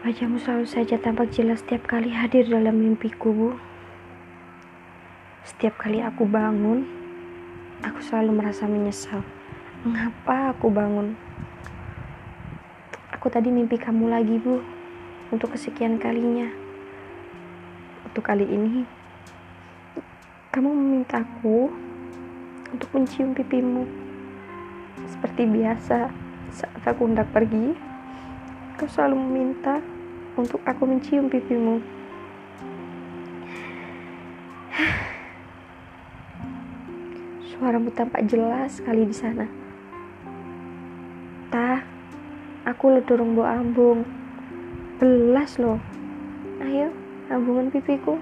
Wajahmu selalu saja tampak jelas setiap kali hadir dalam mimpiku, Bu. Setiap kali aku bangun, aku selalu merasa menyesal. Mengapa aku bangun? Aku tadi mimpi kamu lagi, Bu. Untuk kesekian kalinya. Untuk kali ini, kamu memintaku untuk mencium pipimu. Seperti biasa, saat aku hendak pergi, kau selalu meminta untuk aku mencium pipimu. Suaramu tampak jelas sekali di sana. Tah, aku lo dorong bu ambung. Belas loh. Ayo, ambungan pipiku.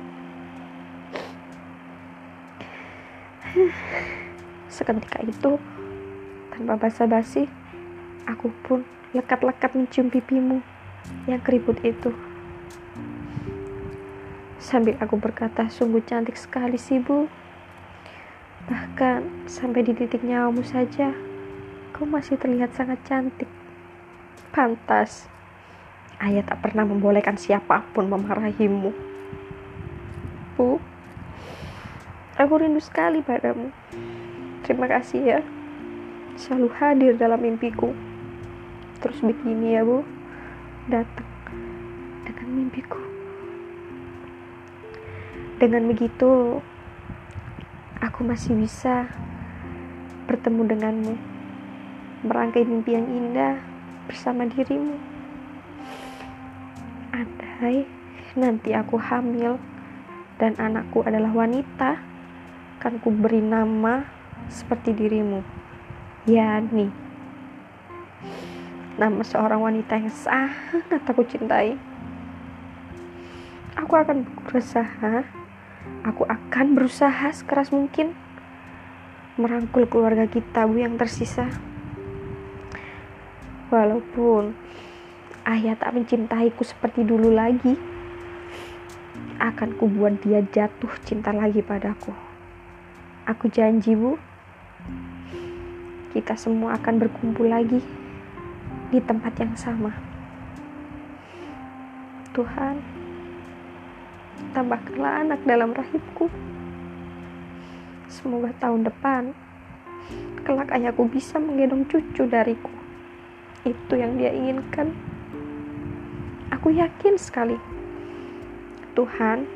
Seketika itu, tanpa basa-basi, aku pun lekat-lekat mencium pipimu yang keriput itu. Sambil aku berkata, sungguh cantik sekali sih bu. Bahkan sampai di titik nyawamu saja, kau masih terlihat sangat cantik. Pantas, ayah tak pernah membolehkan siapa pun memarahimu. Bu, aku rindu sekali padamu. Terima kasih ya, selalu hadir dalam mimpiku. Terus begini ya bu, datang dengan mimpiku. Dengan begitu, aku masih bisa bertemu denganmu, merangkai mimpi yang indah bersama dirimu. Andai nanti aku hamil dan anakku adalah wanita, kan ku beri nama seperti dirimu, Yani nama seorang wanita yang sangat aku cintai. Aku akan berusaha, aku akan berusaha sekeras mungkin merangkul keluarga kita bu yang tersisa. Walaupun ayah tak mencintaiku seperti dulu lagi, akan kubuat dia jatuh cinta lagi padaku. Aku janji bu, kita semua akan berkumpul lagi di tempat yang sama. Tuhan, tambahkanlah anak dalam rahimku. Semoga tahun depan kelak ayahku bisa menggendong cucu dariku. Itu yang dia inginkan. Aku yakin sekali Tuhan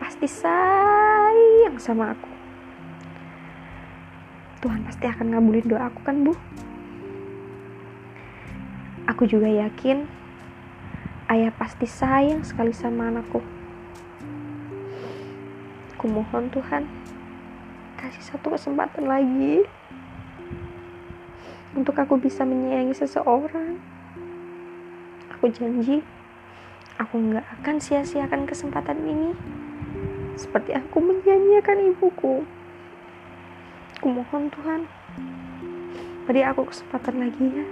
pasti sayang sama aku. Tuhan pasti akan ngabulin doaku kan, Bu? Aku juga yakin ayah pasti sayang sekali sama anakku. Aku mohon Tuhan, kasih satu kesempatan lagi untuk aku bisa menyayangi seseorang. Aku janji, aku nggak akan sia-siakan kesempatan ini. Seperti aku menyanyiakan ibuku. Aku mohon Tuhan, beri aku kesempatan lagi ya.